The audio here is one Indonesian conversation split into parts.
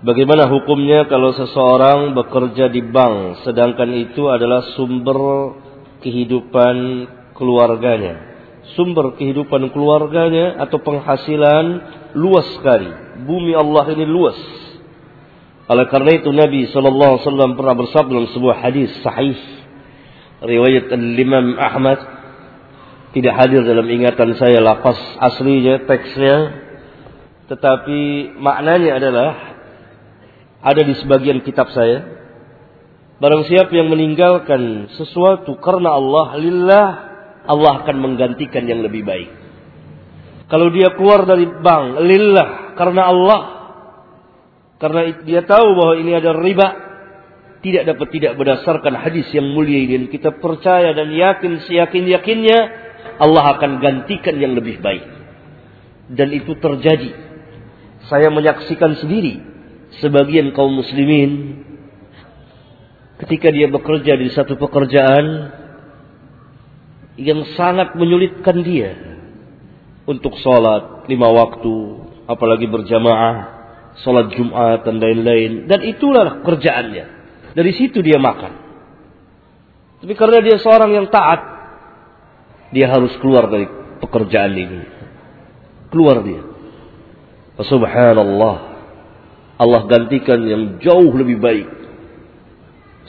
Bagaimana hukumnya kalau seseorang bekerja di bank sedangkan itu adalah sumber kehidupan keluarganya. Sumber kehidupan keluarganya atau penghasilan luas sekali. Bumi Allah ini luas. Oleh karena itu Nabi sallallahu alaihi wasallam pernah bersabda dalam sebuah hadis sahih riwayat Imam Ahmad tidak hadir dalam ingatan saya lafaz aslinya teksnya tetapi maknanya adalah ada di sebagian kitab saya. Barang siapa yang meninggalkan sesuatu karena Allah lillah, Allah akan menggantikan yang lebih baik. Kalau dia keluar dari bank lillah karena Allah, karena dia tahu bahwa ini ada riba, tidak dapat tidak berdasarkan hadis yang mulia ini. Kita percaya dan yakin seyakin-yakinnya Allah akan gantikan yang lebih baik. Dan itu terjadi. Saya menyaksikan sendiri sebagian kaum muslimin ketika dia bekerja di satu pekerjaan yang sangat menyulitkan dia untuk sholat lima waktu, apalagi berjamaah, sholat Jumat dan lain-lain. Dan itulah kerjaannya. Dari situ dia makan. Tapi karena dia seorang yang taat, dia harus keluar dari pekerjaan ini. Keluar dia. Subhanallah. Allah gantikan yang jauh lebih baik.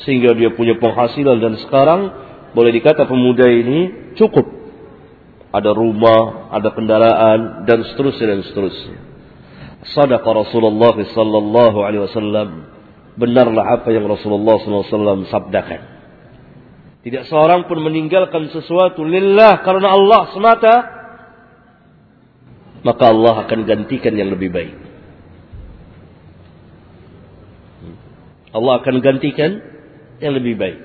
Sehingga dia punya penghasilan dan sekarang boleh dikata pemuda ini cukup. Ada rumah, ada kendaraan dan seterusnya dan seterusnya. Sadaqa Rasulullah sallallahu alaihi wasallam. Benarlah apa yang Rasulullah wasallam sabdakan. Tidak seorang pun meninggalkan sesuatu lillah karena Allah semata maka Allah akan gantikan yang lebih baik. Allah akan gantikan yang lebih baik.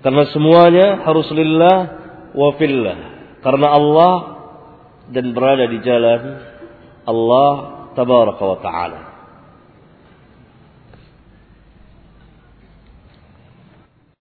Karena semuanya harus lillah wa fillah. Karena Allah dan berada di jalan Allah tabaraka wa ta'ala.